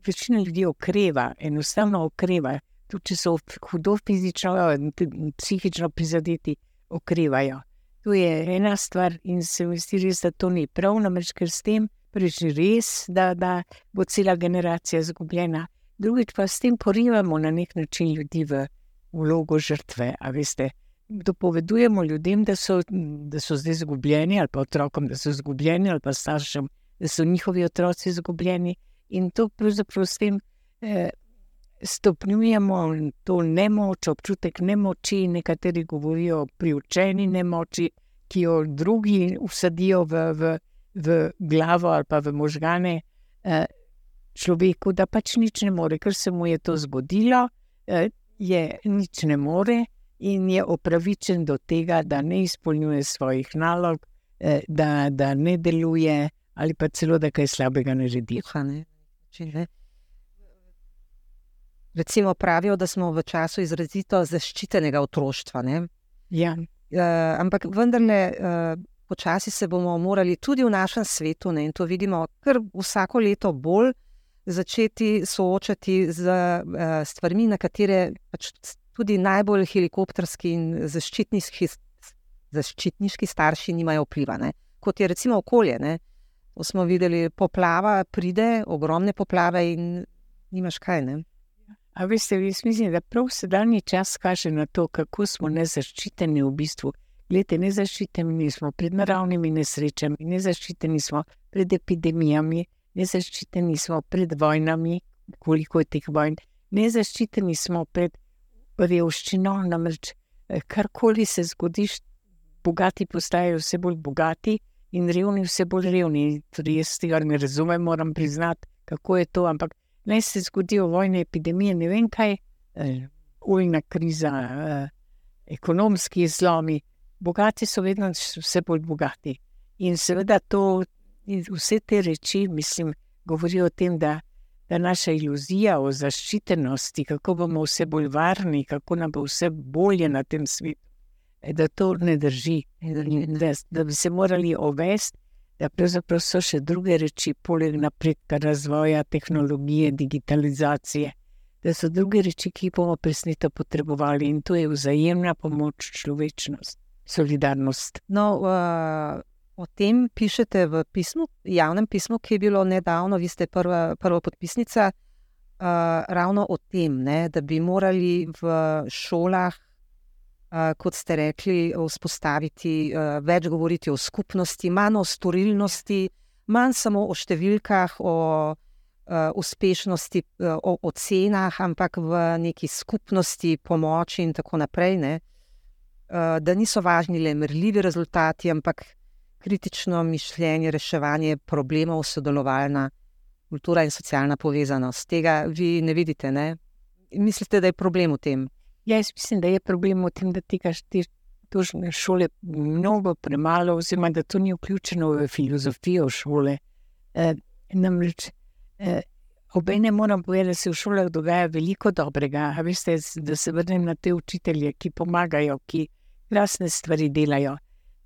večina ljudi okreva, enostavno okreva. Tudi če so hudo fizično in psihično prizadeti, okrevajo. To je ena stvar, in se mi zdi, res, da to ni prav, namreč ker s tem preži res, da, da bo cela generacija izgubljena. Drugič pa s tem porivamo na nek način ljudi v vlogo žrtve. Dopovedujemo ljudem, da so, da so zdaj izgubljeni, ali pa otrokom, da so izgubljeni, ali pa staršem, da so njihovi otroci izgubljeni. In to pravzaprav s tem eh, stopnjujemo to nemoč, občutek nemoči. Nekateri govorijo o priučeni nemoči, ki jo drugi usadijo v, v, v glavo ali pa v možgane eh, človeku, da pač nič ne more, ker se mu je to zgodilo, eh, je nič ne more in je opravičen do tega, da ne izpolnjuje svojih nalog, eh, da, da ne deluje ali pa celo da kaj slabega ne želi. Recimo pravijo, da smo v času izrazito zaščitenega otroštva. Ja. Uh, ampak vendarle, uh, počasi se bomo morali tudi v našem svetu, ne, in to vidimo, kar vsako leto bolj začeti soočati z uh, stvarmi, na katere pač tudi najbolj helikopterski in zaščitniški, zaščitniški starši nimajo vpliva. Ne. Kot je recimo okolje. Ne. To smo videli, poplava pride, ogromne poplave in nimaš kaj. Ne. A veste, jaz mislim, da prav sedanji čas kaže na to, kako smo nezaščiteni v bistvu. Glede, nezaščiteni smo pred naravnimi nesrečami, nezaščiteni smo pred epidemijami, nezaščiteni smo pred vojnami, koliko je teh vojn, nezaščiteni smo pred revščino. Namreč, eh, karkoli se zgodi, bogati postajajo vse bolj bogati in revni vse bolj revni. Tudi jaz tega ne razumem, moram priznati, kako je to. Ampak naj se zgodijo vojne, epidemije, ne vem kaj, eh, ujna kriza, eh, ekonomski zlomi. Bogati so vedno vse bolj bogati. In seveda to, vse te reči, mislim, govorijo o tem, da, da naša iluzija o zaščitenosti, kako bomo vse bolj varni, kako nam bo vse bolje na tem svetu, da to ne drži. Da, da bi se morali ovesti da pravzaprav so še druge reči, poleg napredka razvoja, tehnologije, digitalizacije, da so druge reči, ki bomo presneto potrebovali in to je vzajemna pomoč, človečnost, solidarnost. No, uh, o tem pišete v pismu, javnem pismu, ki je bilo nedavno, vi ste prva, prva podpisnica. Uh, ravno o tem, ne, da bi morali v šolah kot ste rekli, vzpostaviti, več govoriti o skupnosti, manj o storilnosti, manj samo o številkah, o uspešnosti, o ocenah, ampak v neki skupnosti, pomoči in tako naprej. Ne? Da niso važni le merljivi rezultati, ampak kritično mišljenje, reševanje problemov, sodelovalna kultura in socialna povezanost. Tega vi ne vidite, ne? Mislite, da je problem v tem? Ja, jaz mislim, da je problem v tem, da tega tožne šole mnogo premalo, oziroma da to ni vključeno v filozofijo šole. E, namreč, e, obene moram povedati, da se v šolah dogaja veliko dobrega. Veste, da se vrnem na te učitelje, ki pomagajo, ki krasne stvari delajo.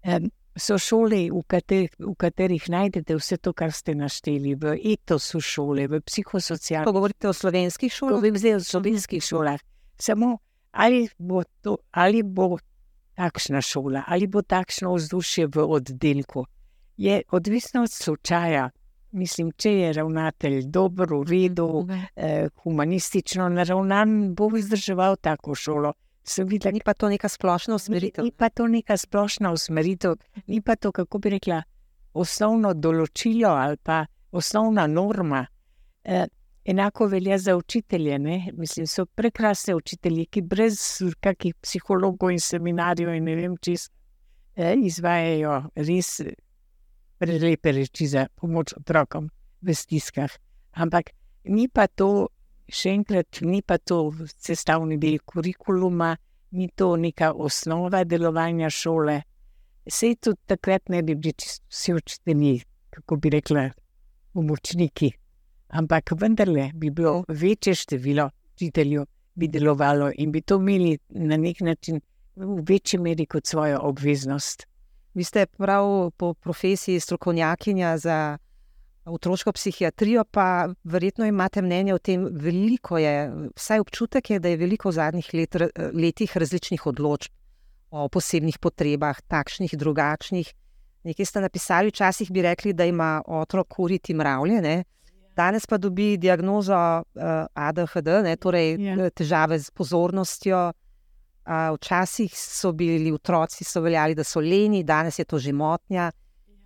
E, so šole, v katerih, v katerih najdete vse to, kar ste našteli, v etosu šole, v psihosocialnih. Govorite o slovenskih šolah? Govorim zdaj o slovenskih šolah. Samo ali bo, to, ali bo takšna šola, ali bo takšno vzdušje v oddelku, je odvisno od slučaja. Mislim, če je ravnatelj dober, v redu, eh, humanistično naravnan, bo vzdrževal tako šolo. Videla, ni pa to neka splošna usmeritev. Ni pa to neka splošna usmeritev, ni pa to, kako bi rekla, osnovno določilo ali pa osnovna norma. Eh, Enako velja za učitelje. Ne? Mislim, so prekrasne učitelje, ki brez kakih psihologov in seminarjev in ne vem, če eh, izvajajo res prelepe reči za pomoč otrokom v stiskah. Ampak ni pa to, še enkrat, ni pa to sestavni del kurikuluma, ni to neka osnova delovanja šole. Sej tudi takrat ne bi bili vsi učitelji, kako bi rekla, pomočniki ampak vendarle bi bilo večje število učiteljev, bi delovalo in bi to imeli na nek način v večji meri kot svojo obveznost. Vi ste prav po profesiji strokovnjakinja za otroško psihiatrijo, pa verjetno imate mnenje o tem, veliko je, vsaj občutek je, da je veliko v zadnjih let, letih različnih odločb o posebnih potrebah, takšnih, drugačnih. Nekaj ste napisali, včasih bi rekli, da ima otrok uriti mravlje. Ne? Danes pa dobi diagnozo uh, eh, ADHD, ne, torej ja. Eh, težave z pozornostjo. Uh, včasih so bili otroci, so veljali, da so leni, danes je to že motnja.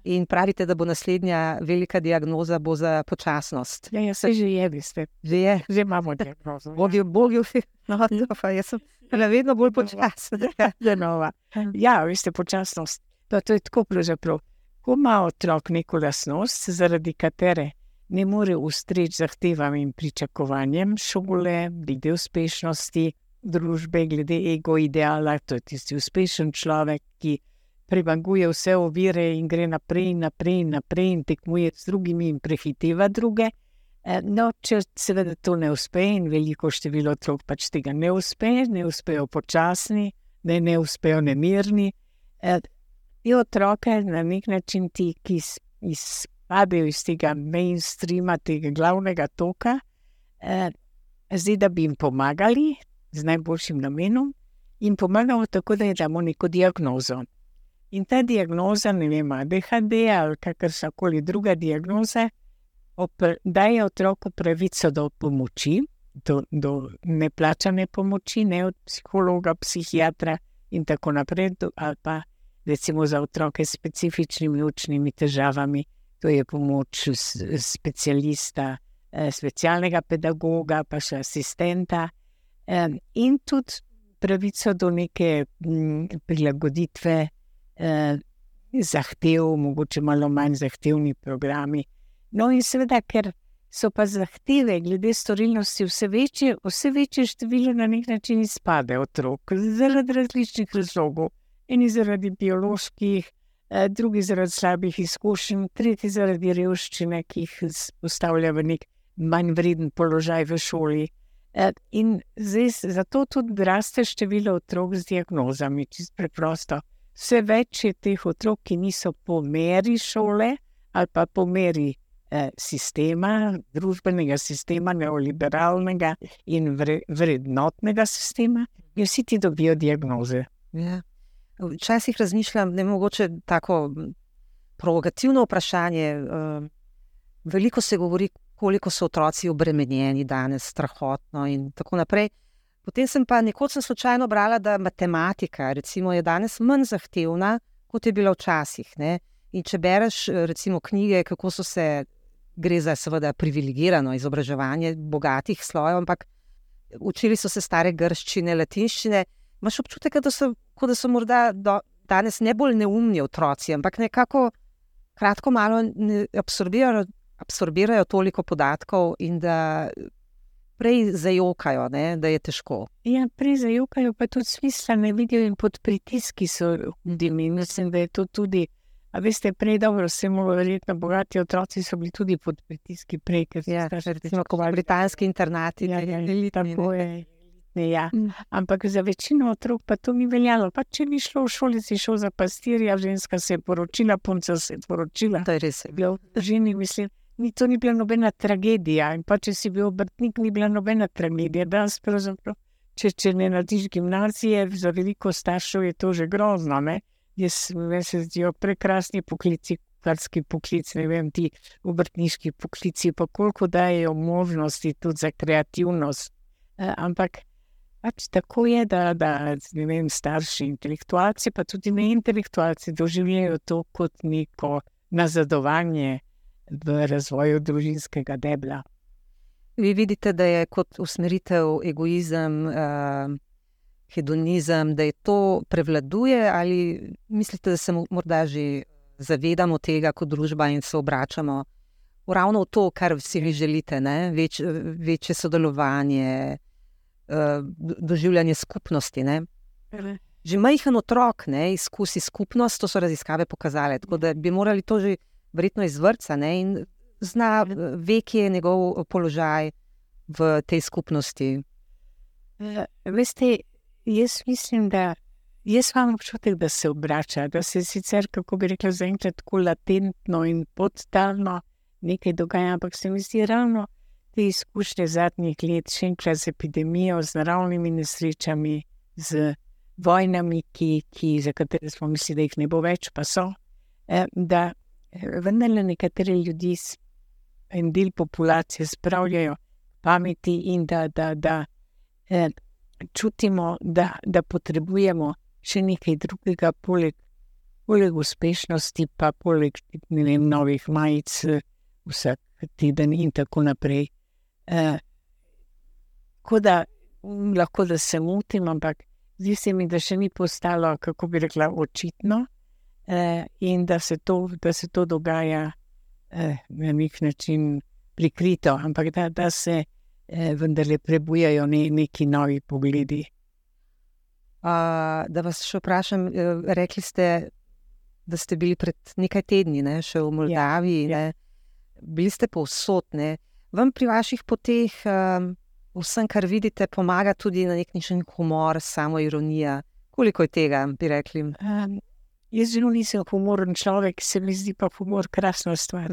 In pravite, da bo naslednja velika diagnoza bo za počasnost. Ja, ja se že je, veste. Že je. Že imamo diagnozo. ja. Bogi, bogi, no, to pa jaz sem vedno bolj počasna. Je nova. Ja, veste, počasnost. Pa to je tako pravzaprav. Ko ima otrok neko lasnost, zaradi katere ne more ustreči zahtevam in pričakovanjem šole, glede uspešnosti družbe, glede ego ideala, to je tisti uspešen človek, ki premaguje vse ovire in gre naprej in naprej in naprej in tekmuje z drugimi in prehiteva druge. Eh, No, če seveda to ne uspe, in veliko število otrok pač tega ne uspe, ne uspejo počasni, ne, ne uspejo nemirni. eh, Te otroke na nek način ti, ki izpadejo iz tega mainstreama, tega glavnega toka, eh, zdi, da bi jim pomagali z najboljšim namenom in pomagamo tako, da jim damo neko diagnozo. In ta diagnoza, ne vem, ADHD ali kakršna koli druga diagnoza, daje otroku pravico do pomoči, do, do neplačane pomoči, ne od psihologa, psihiatra in tako naprej, do, ali pa recimo za otroke s specifičnimi učnimi težavami, to je pomoč specialista, eh, specialnega pedagoga, pa še asistenta, eh, in tudi pravico do neke m, prilagoditve eh, zahtev, mogoče malo manj zahtevni programi. No, in seveda, ker so pa zahteve glede storilnosti vse večje, vse večje število na nek način izpade otrok zaradi različnih razlogov. Eni zaradi bioloških, eh, drugi zaradi slabih izkušenj, tretji zaradi revščine, ki jih postavlja v nek manj vreden položaj v šoli. Eh, In zdaj, zato tudi raste število otrok z diagnozami, čisto preprosto. Vse več je teh otrok, ki niso po meri šole ali pa po meri eh, sistema, družbenega sistema, neoliberalnega in vre, vrednotnega sistema, in vsi ti dobijo diagnoze. Ja. Včasih razmišljam, da je mogoče tako provokativno vprašanje. eh, Veliko se govori, koliko so otroci obremenjeni danes, strahotno in tako naprej. Potem sem pa nekoč sem slučajno brala, da matematika recimo, je danes manj zahtevna, kot je bila včasih. Ne? In če bereš recimo knjige, kako so se, gre za seveda privilegirano izobraževanje bogatih slojev, ampak učili so se stare grščine, latinščine, imaš občutek, da so, kot da so morda danes ne bolj neumni otroci, ampak nekako kratko malo ne absorbirajo, absorbirajo toliko podatkov in da prej zajokajo, ne, da je težko. Ja, prej zajokajo, pa tudi smisla ne vidijo in pod pritiski so hudimi. Mislim, da je to tudi. A veste, prej dobro, mogo verjetno bogati otroci so bili tudi pod pritiski prej, ker so Ja, starši recimo, kot pričakovali, britanski internati. Ja, ne, ja, elitni, tako ne. je. Ne, ja. Mm. Ampak za večino otrok pa to ni veljalo. Pa če ni šlo v šoli, si šel za pastirja, ženska se je poročila, punca se je poročila. To je res. Bil v ženi, mislim, ni, to ni bila nobena tragedija. Pa če si bil obrtnik, ni bila nobena tragedija. Danes če, če ne narediš gimnazije, za veliko staršev je to že grozno. Ne? Jaz se zdijo prekrasni poklici, kuharski poklic, ne vem, ti obrtniški poklici, pa koliko dajo možnosti tudi za kreativnost. Eh, ampak pač tako je, da, da ne vem, starši, intelektualci, pa tudi neintelektualci doživljajo to kot neko nazadovanje v razvoju družinskega debla. Vi vidite, da je kot usmeritev egoizem, uh, hedonizem, da je to prevladuje, ali mislite, da se mo- morda že zavedamo tega kot družba in se obračamo v ravno v to, kar si vi želite, ne? Več, večje sodelovanje, uh, doživljanje skupnosti. Ne? Že majhen otrok ne, izkusi skupnost, to so raziskave pokazale. Tako da bi morali to že verjetno iz vrca ne, in zna, ve, kje je njegov položaj v tej skupnosti. Eh, Veste, jaz mislim, da jaz imam občutek, da se obrača, da se sicer, kako bi rekla, zaenkrat tako latentno in podtalno nekaj dogaja, ampak se mi zdi ravno te izkušnje zadnjih let, še enkrat z epidemijo, z naravnimi nesrečami, z vojnami, ki, ki, za katere smo mislili, da jih ne bo več, pa so, eh, da eh, vendarle nekateri ljudi, en del populacije spravljajo pameti in da, da, da eh, čutimo, da, da potrebujemo še nekaj drugega, poleg poleg uspešnosti, pa poleg vem, novih majic, eh, vsak teden in tako naprej. Eh, da, lahko da se motim, ampak zdi se mi, da še ni postalo, kako bi rekla, očitno eh, in da se to, da se to dogaja eh, na nek način prikrito, ampak da, da se eh, vendarle prebujajo ne, neki novi pogledi. Uh, da vas še vprašam, eh, rekli ste, da ste bili pred nekaj tedni ne, še v Moldaviji, ja, ja. bili ste povsod. Vam pri vaših poteh, um, vsem, kar vidite, pomaga tudi na nek način humor, samo ironija. Koliko je tega, bi rekli? Um, Jaz zelo nisem humoren človek, se mi zdi pa humor krasna stvar.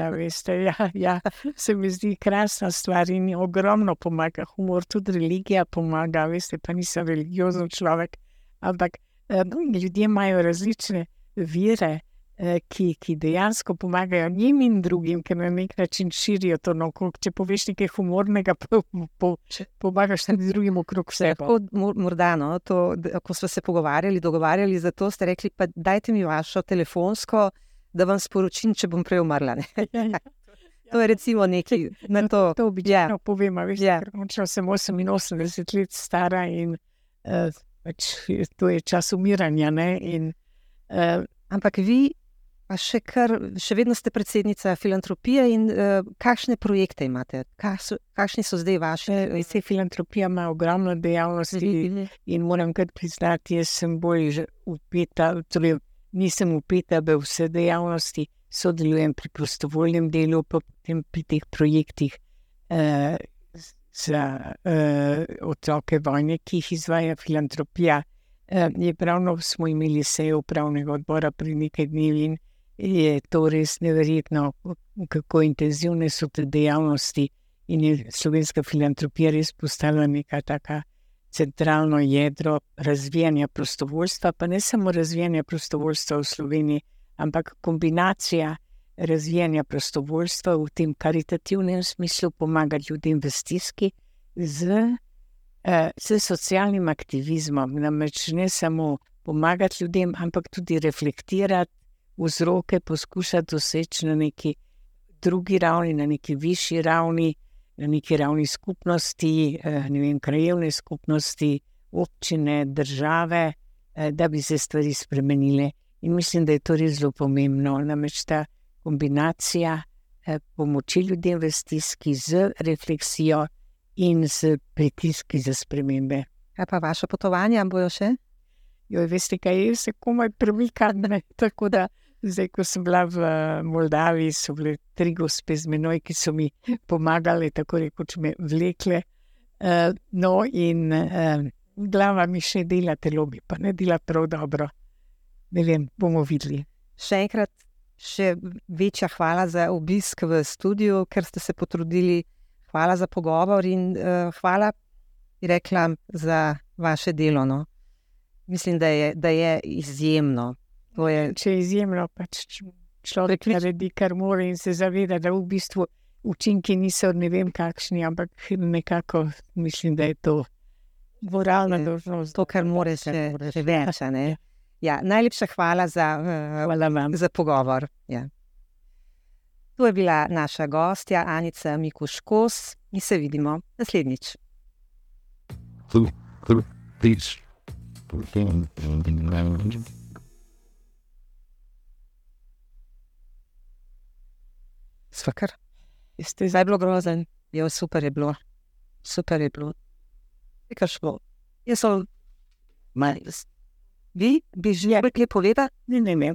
Ja, ja, se mi zdi krasna stvar in ogromno pomaga. Humor, tudi religija pomaga, veste, pa nisem religiozen človek. Ampak eh, ljudje imajo različne vire, Eh, ki, ki dejansko pomagajo njim in drugim, ker na nek način širijo to naokrog. Če poveš nekaj humornega, po, po, pomagaš tudi drugim okrog sebe. Morda, no, to, ko smo se pogovarjali, dogovarjali za to, ste rekli, pa dajte mi vašo telefonsko, da vam sporočim, če bom prej umrla. To je recimo nekaj, na to. To običajno yeah. povem, veš, yeah. ker sem 88 let stara in uh, pač, to je čas umiranja. In, uh, ampak vi Pa še, kar, še vedno ste predsednica filantropije in uh, kakšne projekte imate? So, kakšni so zdaj vaši? Vse filantropija ima ogromno dejavnosti in moram kar priznati, jaz sem bolj upeta, torej nisem upeta v vse dejavnosti, sodelujem pri prostovoljnem delu, pa potem pri teh projektih uh, za uh, otroke vojne, ki jih izvaja filantropija. Uh, je pravno smo imeli sejo upravnega odbora pri nekaj dnevi je to res neverjetno, kako intenzivne so te dejavnosti. In je slovenska filantropija res postala neka taka centralno jedro razvijanja prostovoljstva, pa ne samo razvijanja prostovoljstva v Sloveniji, ampak kombinacija razvijanja prostovoljstva v tem karitativnem smislu, pomagati ljudem v stiski z, eh, z socialnim aktivizmom. Namreč ne samo pomagati ljudem, ampak tudi reflektirati vzroke poskušati doseči na neki drugi ravni, na neki višji ravni, na neki ravni skupnosti, eh, ne vem, krajevne skupnosti, občine, države, eh, da bi se stvari spremenile. In mislim, da je to res zelo pomembno. Namreč ta kombinacija eh, pomoči ljudem v stiski z refleksijo in z pritiski za spremembe. Kaj pa vaše potovanje, bojo še? Jo, veste, kaj je, se komaj premikam. Tako da Zdaj, ko sem bila v Moldaviji, so bile tri gospe z menoj, ki so mi pomagale, tako rekoč me vlekle. Uh, no, in uh, glava mi še dela telo, bi pa ne dela prav dobro. Ne vem, bomo videli. Še enkrat, še večja hvala za obisk v studiu, ker ste se potrudili. Hvala za pogovor in uh, hvala, rekla, za vaše delo. No. Mislim, da je, da je izjemno. Je, če je izjemno, pač človek naredi, kar mora in se zaveda, da v bistvu učinki niso ne vem kakšni, ampak nekako mislim, da je to moralna dolžnost. To, kar mora se več. Ja, najlepša hvala za, uh, hvala za pogovor. Ja. To je bila naša gostja, Anica Mikuškos, in se vidimo naslednjič. Peace. Svakar. Ste zdaj bilo grozen? Jo, super je bilo. Super je bilo. Kaj šlo? Jaz sem. Vi bi želeli kaj povedati? Ne, ne, ne.